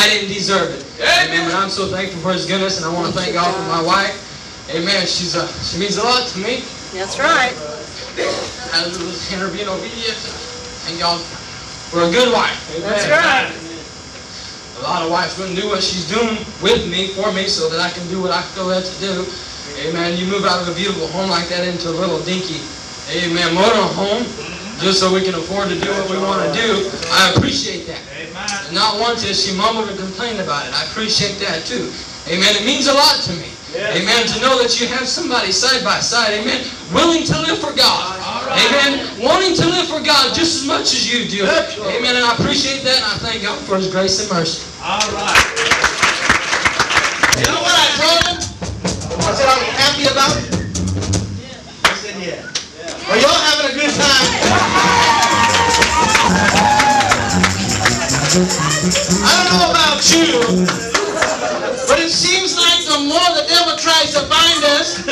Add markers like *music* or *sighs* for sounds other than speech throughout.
I didn't deserve it. Amen. But I'm so thankful for His goodness, and I want to thank God for my wife. Amen. She's a, she means a lot to me. That's right. Uh, I was interviewing obedient. Thank God for a good wife. Amen. That's right. A lot of wives wouldn't do what she's doing with me, for me, so that I can do what I feel led to do. Amen. You move out of a beautiful home like that into a little dinky, amen, motor home, just so we can afford to do what we want to do. I appreciate that. Amen. not once has she mumbled or complained about it. I appreciate that too. Amen. It means a lot to me. Amen. To know that you have somebody side by side. Amen. Willing to live for God. Amen. Wanting to live for God just as much as you do. Amen. And I appreciate that and I thank God for His grace and mercy. All right. You know what I told him? I said, you happy about it? Well, y'all having a good time. I don't know about you, but it seems like the more the devil tries to bind us,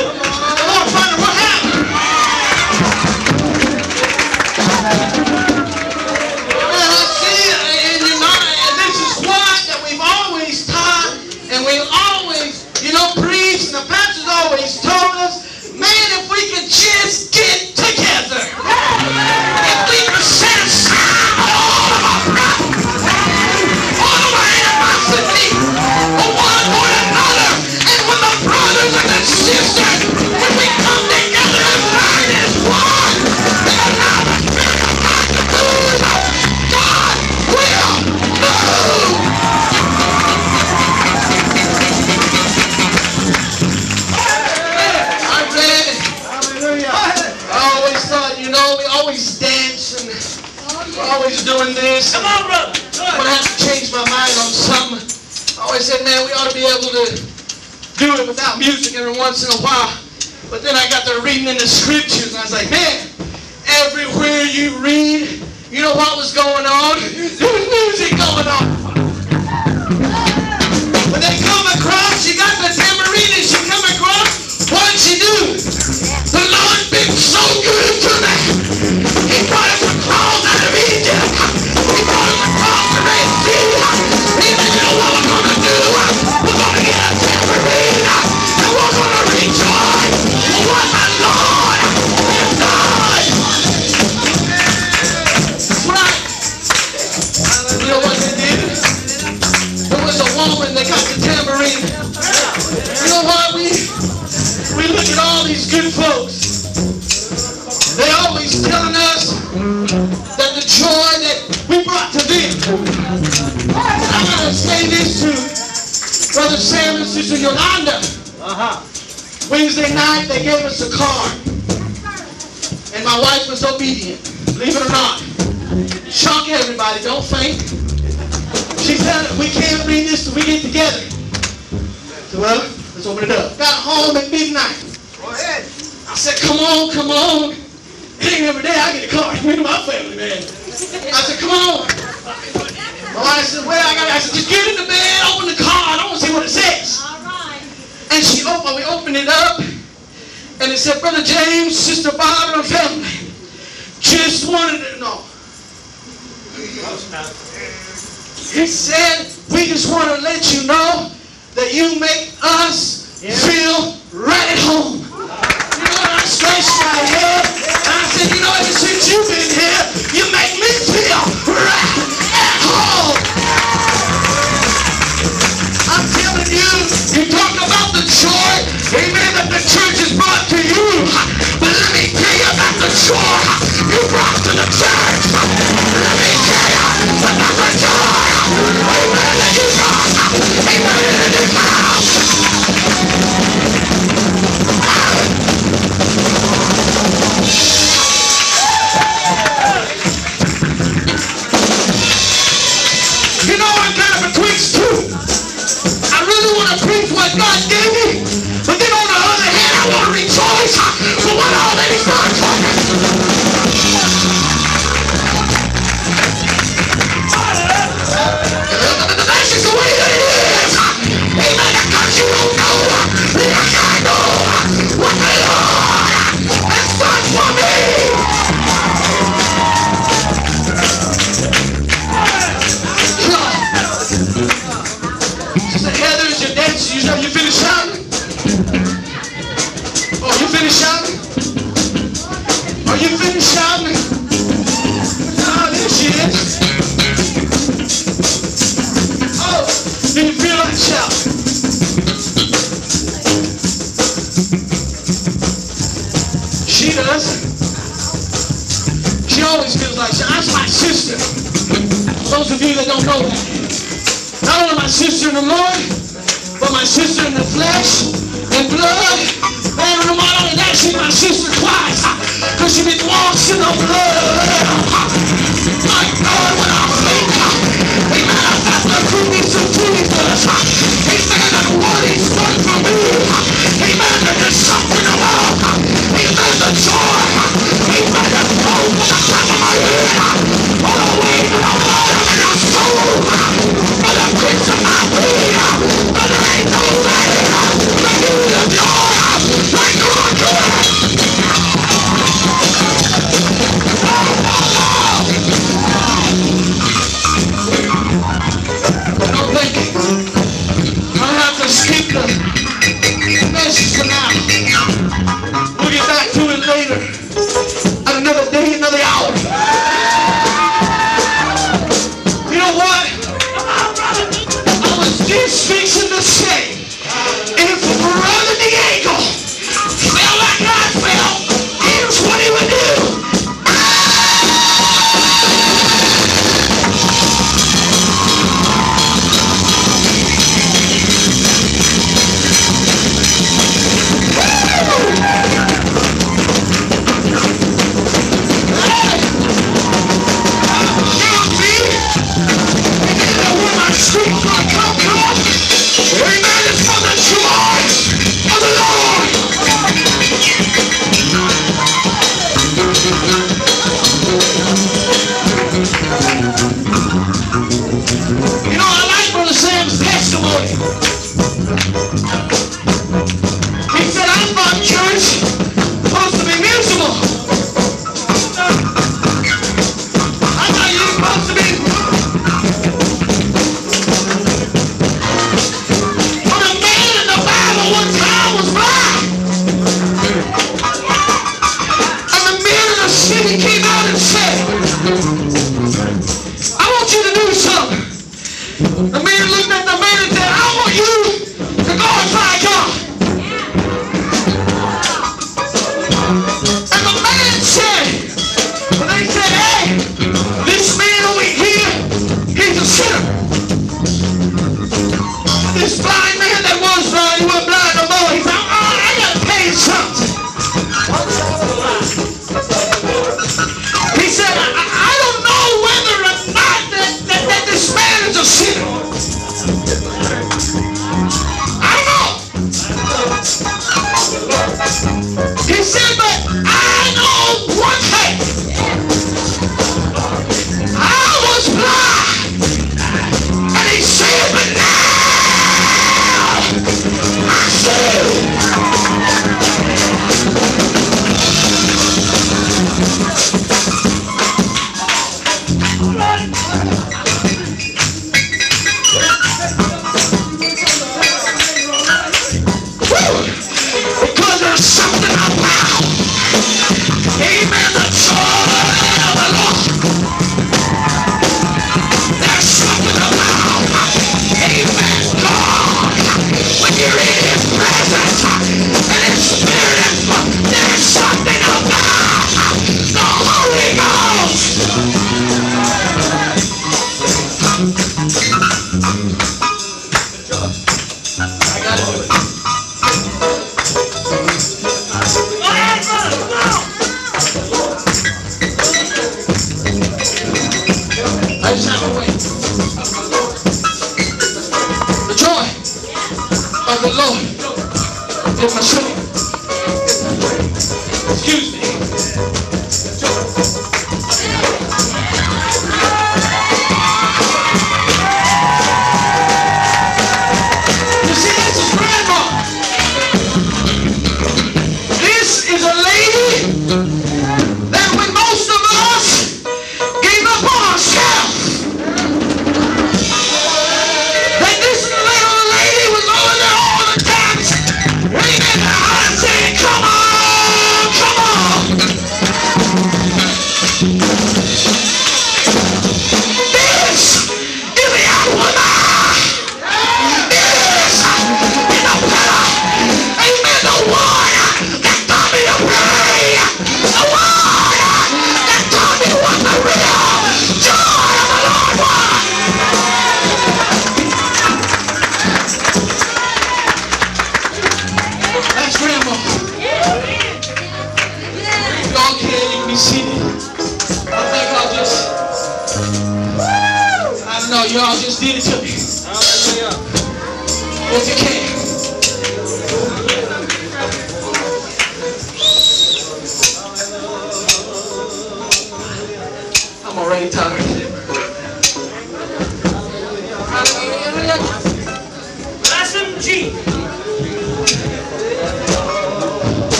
once in a while. But then I got to reading in the scriptures, and I was like, man, Sister Yolanda. Uh-huh. Wednesday night they gave us a card. And my wife was obedient. Believe it or not. Shock everybody, don't faint. She said, we can't read this till we get together. So, well, let's open it up. Got home at midnight. Go ahead. I said, come on, come on. It ain't every day I get a card. *laughs* Me and my family, man. I said, come on. My wife said, well, I got I said, just get in the bed, open the card. I want to see what it says. All right. And she opened, we opened it up, and it said, Brother James, Sister Barbara, and family, just wanted to know. He said, we just want to let you know that you make us feel right at home. You know, I scratched my head, and I said, you know, ever since you've been here, you make me feel right amen, that the church has brought to you. But let me tell you about the joy you brought to the church. Let me tell you about the joy, amen, that you brought, amen,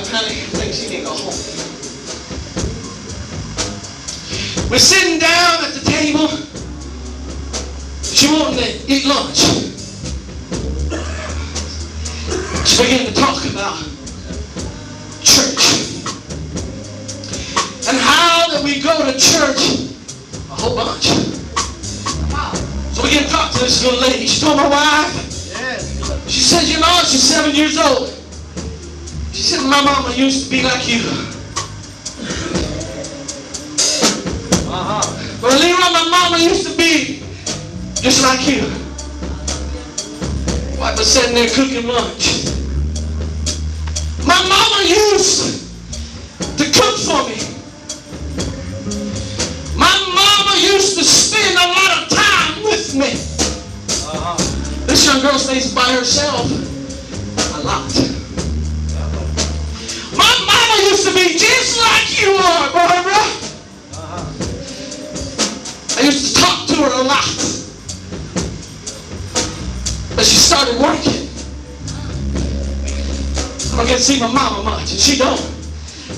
I say, oh, honey, I think she need to go home. We're sitting down at the table. She wanted to eat lunch. She began to talk about church. And how that we go to church a whole bunch. So we get to talk to this little lady. She told my wife, she says, you know, she's seven years old. She said, my mama used to be like you. Uh-huh. But Leroy, my mama used to be just like you. Wife was sitting there cooking lunch. My mama used to cook for me. My mama used to spend a lot of time with me. Uh-huh. This young girl stays by herself a lot. Mama used to be just like you are, Barbara. I used to talk to her a lot. But she started working. I don't get to see my mama much, and she don't.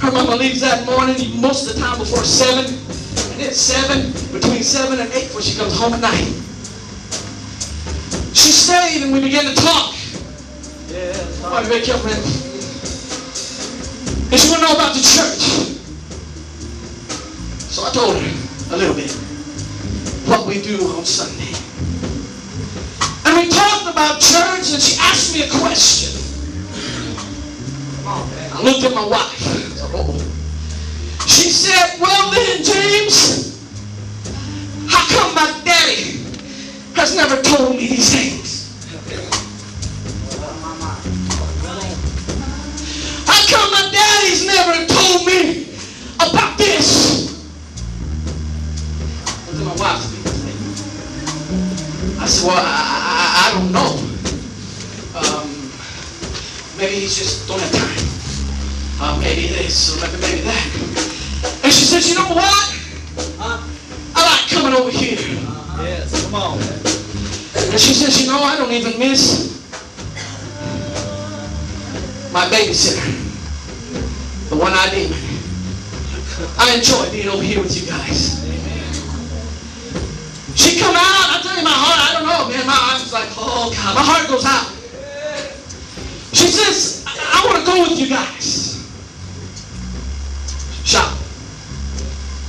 Her mama leaves that morning most of the time before 7. And it's 7, between 7 and 8 when she comes home at night. She stayed and we began to talk. Yeah, Why make your friend? And she wanted to know about the church. So I told her a little bit what we do on Sunday. And we talked about church and she asked me a question. I looked at my wife. She said, well then, James, how come my daddy has never told me these things? Daddy's never told me about this? Look at my wife. I said, well, I, I, I don't know. Um, maybe he's just don't have time. Uh, maybe this, or maybe, maybe that. And she said, you know what? I like coming over here. Yes, come on. And she says, you know, I don't even miss my babysitter, the one I demon. I enjoy being over here with you guys. She come out, I tell you my heart, I don't know, man, my eyes was like, oh God, my heart goes out. She says, I, I want to go with you guys. Shop.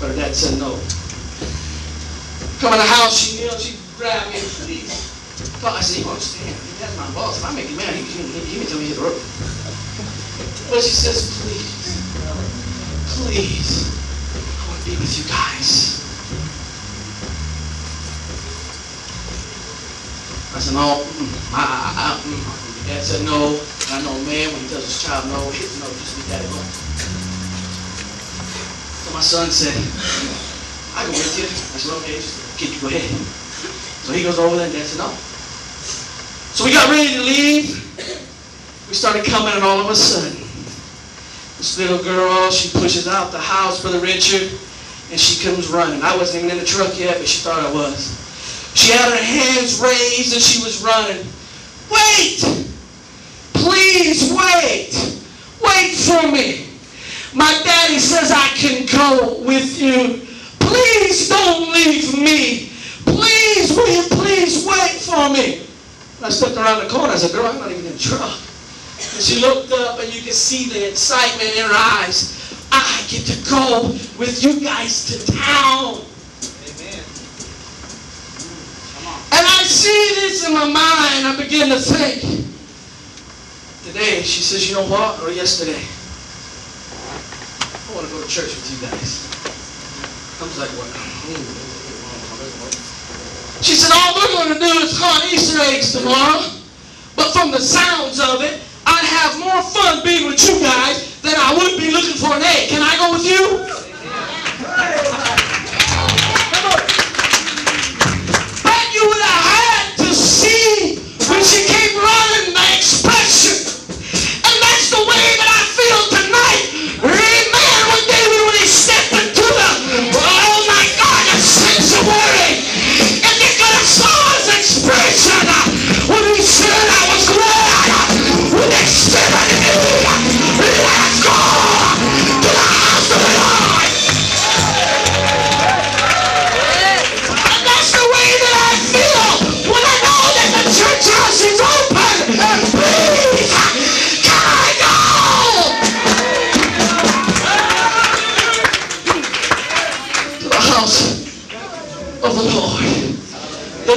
But her dad said no. Come in the house, she kneeled, she grabbed me, please. Well, I said, you understand, that's my boss. If I make you mad, he, he, can tell me the road. But she says, please, please, I want to be with you guys. I said, no, mm, I, I, I, mm. Dad said no. I know, man, when he tells his child no, it's no, just leave that alone. So my son said, I go with you. I said, okay, just kid, you ahead. So he goes over there and Dad said, no. So we got ready to leave. We started coming and all of a sudden, this little girl, she pushes out the house, for the Richard, and she comes running. I wasn't even in the truck yet, but she thought I was. She had her hands raised and she was running. Wait! Please wait! Wait for me! My daddy says I can go with you. Please don't leave me. Please, will you please wait for me? I stepped around the corner. I said, girl, I'm not even in the truck. And she looked up and you could see the excitement in her eyes. I get to go with you guys to town. Amen. Mm, and I see this in my mind. I begin to think. Today, she says, you know what? Or yesterday, I want to go to church with you guys. I was like, what? She said, all we're going to do is hunt Easter eggs tomorrow. But from the sounds of it, I'd have more fun being with you guys than I would be looking for an egg. Can I go with you? But you would have had to see when she came running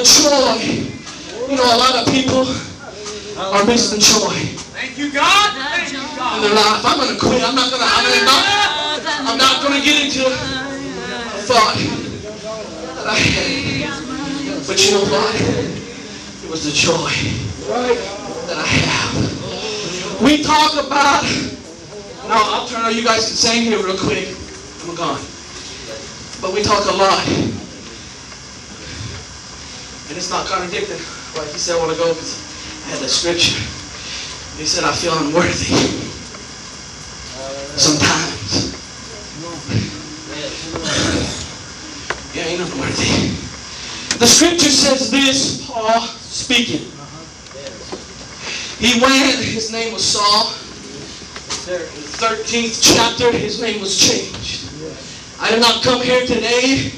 joy. You know, a lot of people are missing joy Thank you, God. Thank you, in their life. I'm gonna quit. I'm not gonna. I'm gonna not. I'm not gonna get into a thought that I had. But you know what? It was the joy that I have. We talk about. No, I'll turn on. You guys can sing here real quick. I'm gone. But we talk a lot. And it's not contradicting. Like he said, I want to go because I had that scripture. He said, I feel unworthy. Sometimes. Yeah, ain't unworthy. The scripture says this, Paul speaking. He went, his name was Saul. In the 13th chapter, his name was changed. I did not come here today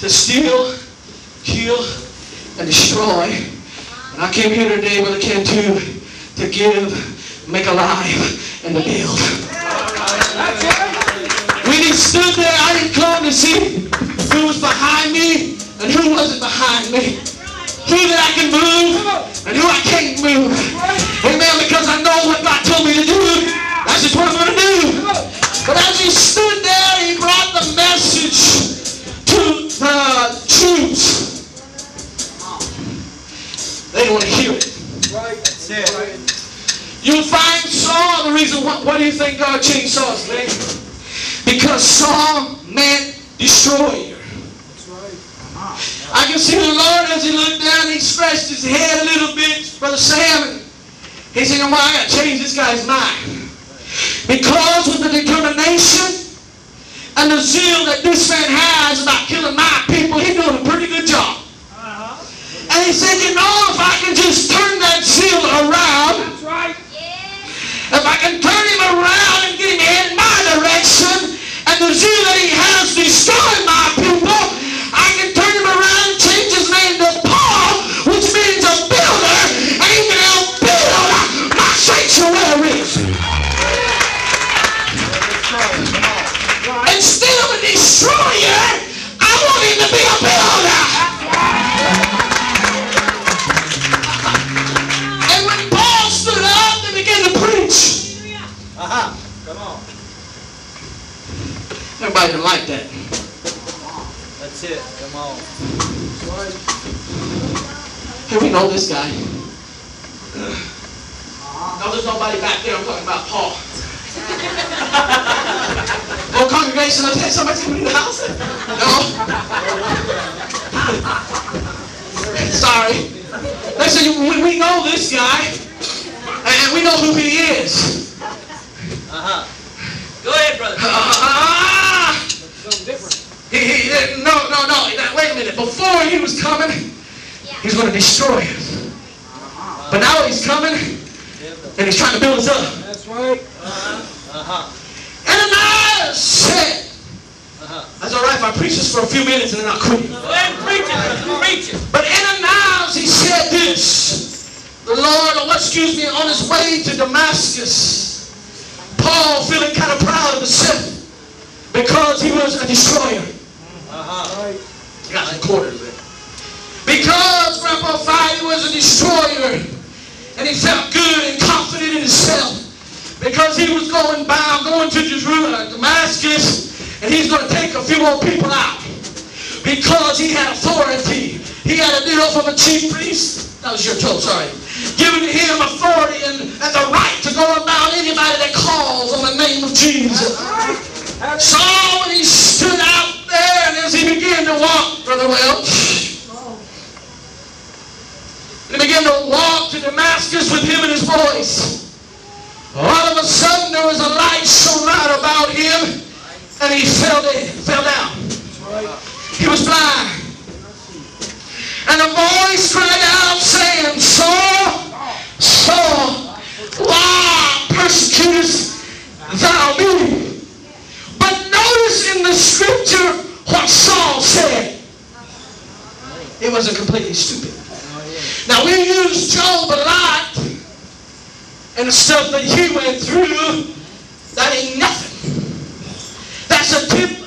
to steal, kill, and destroy. And I came here today, with Brother Cantu, to give, make alive, and to build. When he stood there, I didn't come to see who was behind me and who wasn't behind me. Who that I can move and who I can't move. Amen. Because I know what God told me to do. That's just what I'm going to do. But as he stood there, he brought the message to the troops. They want to hear it. That's it. You'll find Saul, the reason, what, what do you think God changed Saul's name? Because Saul meant destroyer. That's right. I can see the Lord as he looked down, he scratched his head a little bit, Brother Sam, he said, well, I got to change this guy's mind. Because with the determination and the zeal that this man has about killing my people, he's doing a pretty good job. And he said, you know, if I can just turn that zeal around, That's right. if I can turn him around and get him in my direction, and the zeal that he has destroying my people, everybody didn't like that. That's it. Come on. Hey, we know this guy. *sighs* No, there's nobody back there. I'm talking about Paul. *laughs* oh, congregation, I'll tell you somebody's coming in the house. No. *laughs* Sorry. Listen, we, we know this guy, and we know who he is. Uh-huh. Go ahead, brother. Ah! Something different. He, he, uh, no, no, no. Wait a minute. Before he was coming, he's going to destroy us. But now he's coming, and he's trying to build us up. That's right. Uh-huh. Uh-huh. Ananias said, Uh-huh. that's all right if I preach this for a few minutes and then I'll quit. Go ahead and preach it, brother. Preach it. But Ananias, he said this. The Lord, oh, excuse me, on his way to Damascus, Paul feeling kind of proud of himself. Because he was a destroyer. Uh-huh. Got some quarters there. Because Grandpa Friday was a destroyer. And he felt good and confident in himself. Because he was going bound, going to Jerusalem, Damascus, and he's going to take a few more people out. Because he had authority. He had a deal from a chief priest. That was your toe, sorry. Giving him authority and, and the right to go about anybody that calls on the name of Jesus. So he stood out there and as he began to walk, Brother Welch, and he began to walk to Damascus with him and his boys. All of a sudden there was a light shone out about him and he fell, dead, fell down. He was blind. And a voice cried out saying, Saul, Saul, why persecutest thou me? But notice in the scripture what Saul said. It wasn't completely stupid. Now we use Job a lot and the stuff that he went through. That ain't nothing. That's a tip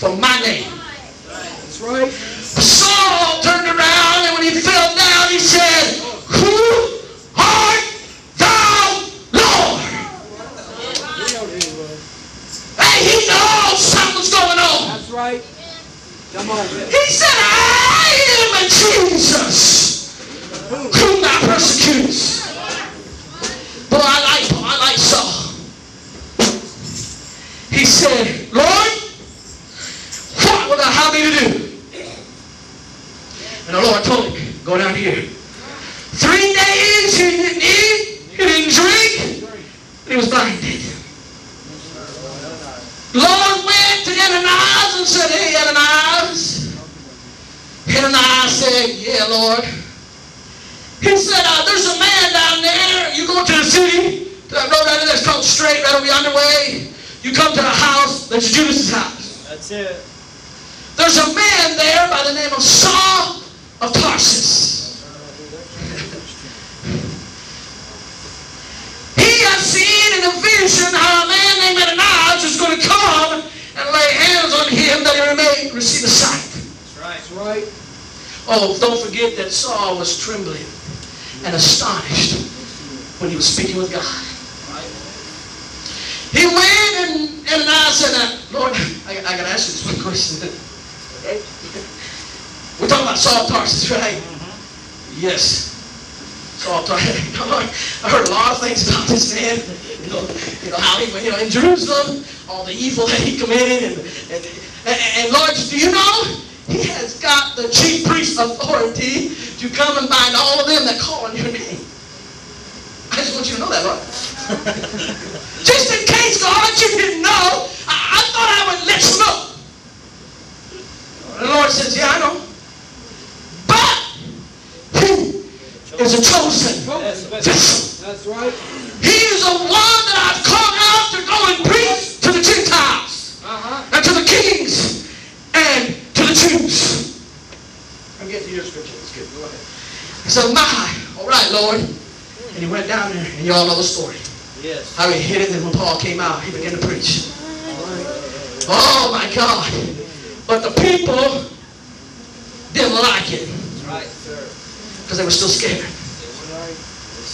for my name. That's right. Saul turned around and when he fell down, he said, Who art thou, Lord? Hey, he knows something's going on. That's right. Come on. He said, I am a Jesus whom thou persecutest. Boy, I like I like Saul. He said, Lord, what thou have me to do? And the Lord told him, go down here. Three days he didn't eat, he didn't drink, he was blinded. Lord went to Ananias and said, Hey, Ananias. Ananias said, Yeah, Lord. He said, uh, There's a man down there. You go to the city, to that road down there that's called straight, right over yonder way. You come to the house, that's Judas' house. That's it. There's a man there by the name of Saul of Tarsus. he has seen in a vision how a man named Ananias is going to come and lay hands on him that he may receive a sight. That's right. Oh, don't forget that Saul was trembling and astonished when he was speaking with God. He went and, and I said, uh, Lord, *laughs* I, I got to ask you this one question. We're talking about Saul Tarsus, right? Mm-hmm. Yes. Saul Tarsus. *laughs* I heard a lot of things about this man. You know, you know how he you know, in Jerusalem, all the evil that he committed. And, and, and, and Lord, do you know? He has got the chief priest authority to come and bind all of them that call on your name. I just want you to know that, Lord. *laughs* just in case, God, you didn't know, I, I thought I would let you know. The Lord says, yeah, I know. But he is a chosen That's, vessel. that's right. He is the one that I've called out to go and preach to the Gentiles Uh-huh. and to the kings and to the Jews. I'm getting to your scripture. It's good. Go ahead. He said, My, all right, Lord. And he went down there, and you all know the story. Yes. How he hit it, and when Paul came out, he began to preach. Oh my God. But the people didn't like it That's right, sir. Because they were still scared. Yes,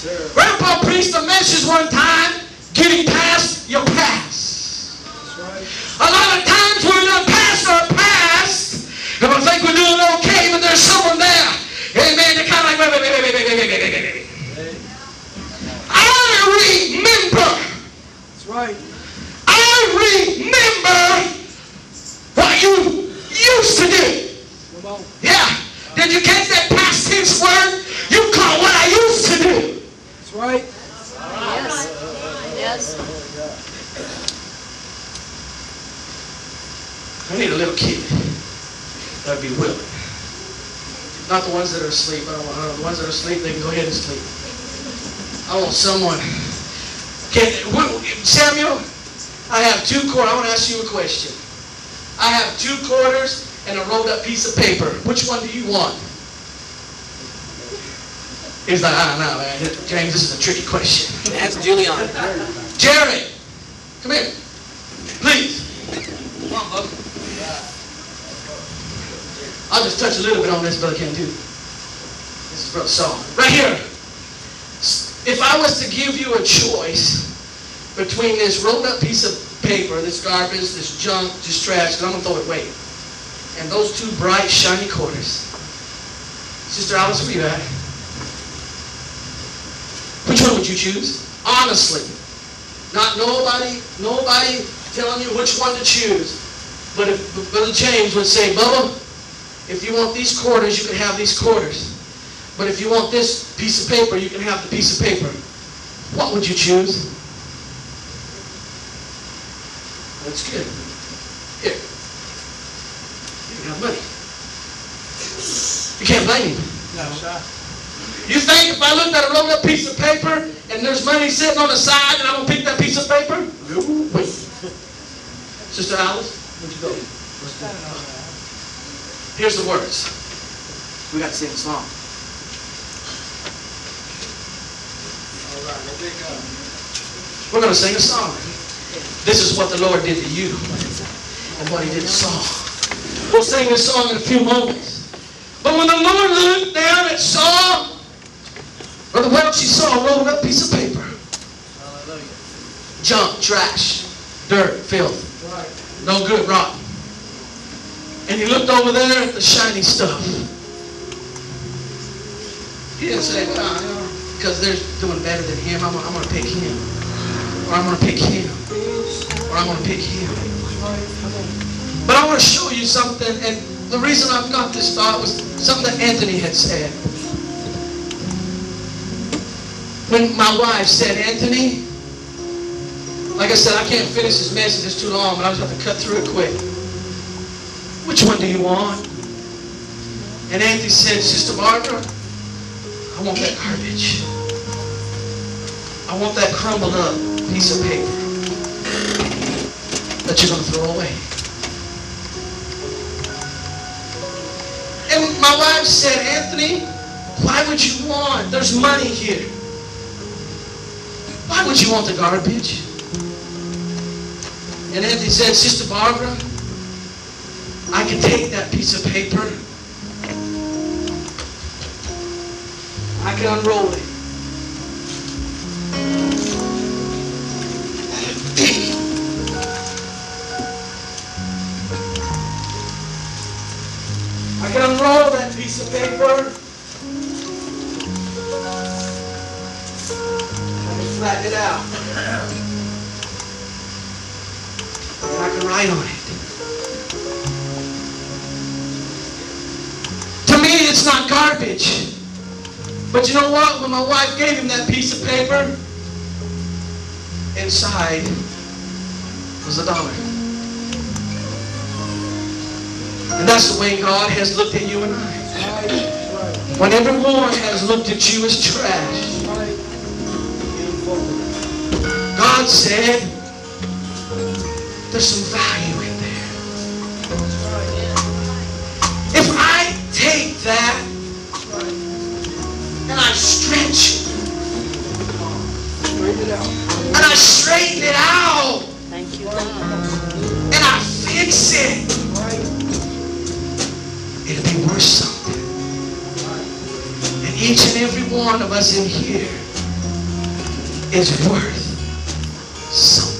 sir. Grandpa preached a message one time, getting past your past. That's right. A lot of times we're not past our past, and we think we're doing okay, but there's someone there. Amen. They're kind of like, wait, wait, wait, wait, wait, wait, wait, wait, wait, wait. I remember, That's right. I remember what you used to do. Yeah. Did you catch that past tense word? You call what I used to do. That's right. Yes. Yes. I need a little kid that'd be willing. Not the ones that are asleep. I don't want uh, the ones that are asleep. They can go ahead and sleep. I want someone Okay, wh- Samuel, I have two quarters. I want to ask you a question. I have two quarters and a rolled up piece of paper. Which one do you want? He's like, I don't know, man. James, this is a tricky question. That's Julian. Jerry, come here. Please. Come on, Bubba. I'll just touch a little bit on this, Brother Ken, too. This is Brother Saul. Right here. If I was to give you a choice between this rolled up piece of paper, this garbage, this junk, this trash, 'cause I'm going to throw it away, and those two bright, shiny quarters, Sister Alice, at? Which one would you choose? Honestly. Not nobody, nobody telling you which one to choose. But if Brother James would say, Bubba, if you want these quarters, you can have these quarters. But if you want this piece of paper, you can have the piece of paper. What would you choose? That's good. Here. You can have money. You can't blame him. No. You think if I looked at a rolled up piece of paper and there's money sitting on the side and I'm gonna pick that piece of paper? No. Wait. Sister Alice, where'd you go? Here's the words. We got to sing a song. We're going to sing a song. This is what the Lord did to you and what he did to Saul. We'll sing this song in a few moments. But when the Lord looked down at Saul, Brother Welch, he saw a rolled up piece of paper. Hallelujah. Junk, trash, dirt, filth. No good, rotten. And he looked over there at the shiny stuff. He didn't say, because they're doing better than him, I'm, I'm going to pick him. Or I'm going to pick him. Or I'm going to pick him. But I want to show you something, and the reason I've got this thought was something that Anthony had said. When my wife said, Anthony, like I said, I can't finish this message, it's too long, but I just have to cut through it quick. Which one do you want? And Anthony said, Sister Barbara, I want that garbage. I want that crumbled up piece of paper that you're going to throw away. My wife said, Anthony, why would you want? There's money here. Why would you want the garbage? And Anthony said, Sister Barbara, I can take that piece of paper. I can unroll it. Can unroll that piece of paper. I can flatten it out. And I can write on it. To me, it's not garbage. But you know what? When my wife gave him that piece of paper, inside was a dollar. And that's the way God has looked at you and I. When everyone has looked at you as trash, God said, there's some value in there. If I take that and I stretch it Straighten it out. and I straighten it out Thank you, God. and I fix it, it'll be worth something. And each and every one of us in here is worth something.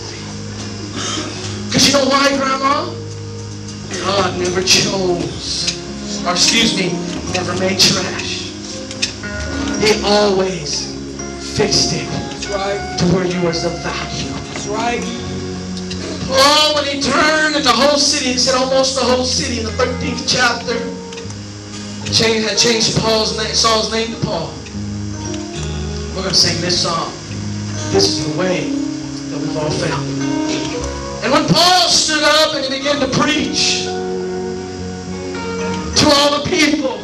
Because you know why, Grandma? God never chose, or excuse me, never made trash. He always fixed it right. to where you was of value. That's right. Oh, when he turned and the whole city, he said almost the whole city in the 13th chapter, changed, had changed Paul's name, Saul's name to Paul. We're going to sing this song. This is the way that we've all found. And when Paul stood up and he began to preach to all the people,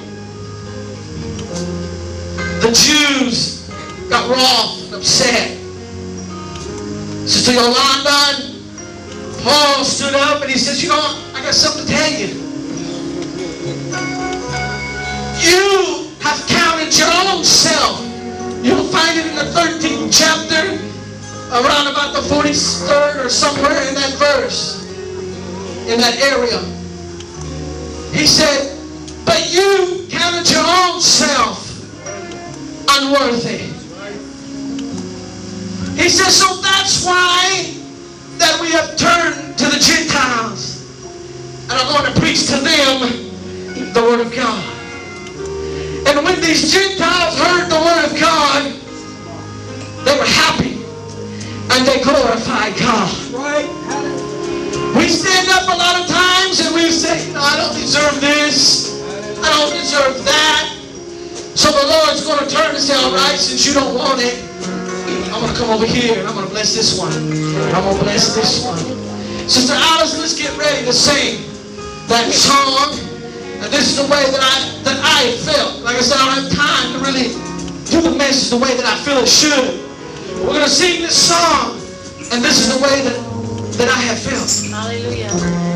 the Jews got wroth and upset. Sister Yolanda, Paul stood up and he says, you know, I got something to tell you. You have counted your own self. You'll find it in the 13th chapter, around about the 43rd or somewhere in that verse, in that area. He said, but you counted your own self unworthy. He says, so that's why that we have turned to the Gentiles and are going to preach to them the Word of God. And when these Gentiles heard the Word of God, they were happy and they glorified God. Right. We stand up a lot of times and we say, no, I don't deserve this. I don't deserve that. So the Lord's going to turn and say, all right, since you don't want it, I'm going to come over here and I'm going to bless this one. I'm going to bless this one. Sister Alice, let's get ready to sing that song. And this is the way that I that I felt. Like I said, I don't have time to really do the message the way that I feel it should. We're going to sing this song. And this is the way that, that I have felt. Hallelujah.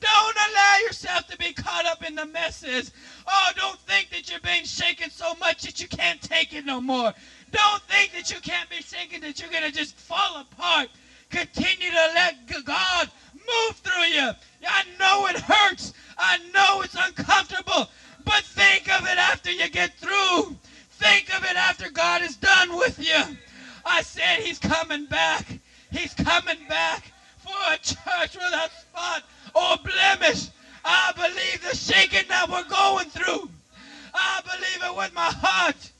Don't allow yourself to be caught up in the messes. Oh, don't think that you're being shaken so much that you can't take it no more. Don't think that you can't be shaken that you're gonna just fall apart. Continue to let God move through you. I know it hurts. I know it's uncomfortable. But think of it after you get through. Think of it after God is done with you. I said he's coming back. He's coming back for a church without spot or blemish. I believe the shaking that we're going through. I believe it with my heart.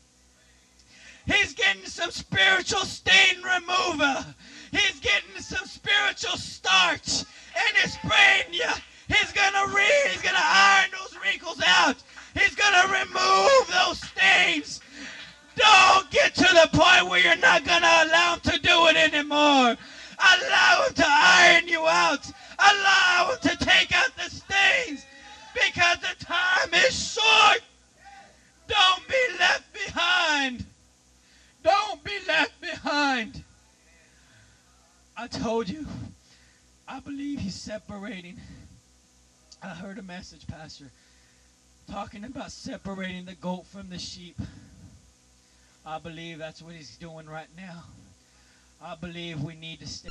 He's getting some spiritual stain remover. He's getting some spiritual starch. And he's spraying you. He's gonna re he's gonna iron those wrinkles out. He's gonna remove those stains. Don't get to the point where you're not gonna allow him to do it anymore. Allow him to iron you out. Allow him to take out the stains. Because the time is short. Don't be left behind. Don't be left behind. I told you. I believe he's separating. I heard a message, Pastor, talking about separating the goat from the sheep. I believe that's what he's doing right now. I believe we need to stay.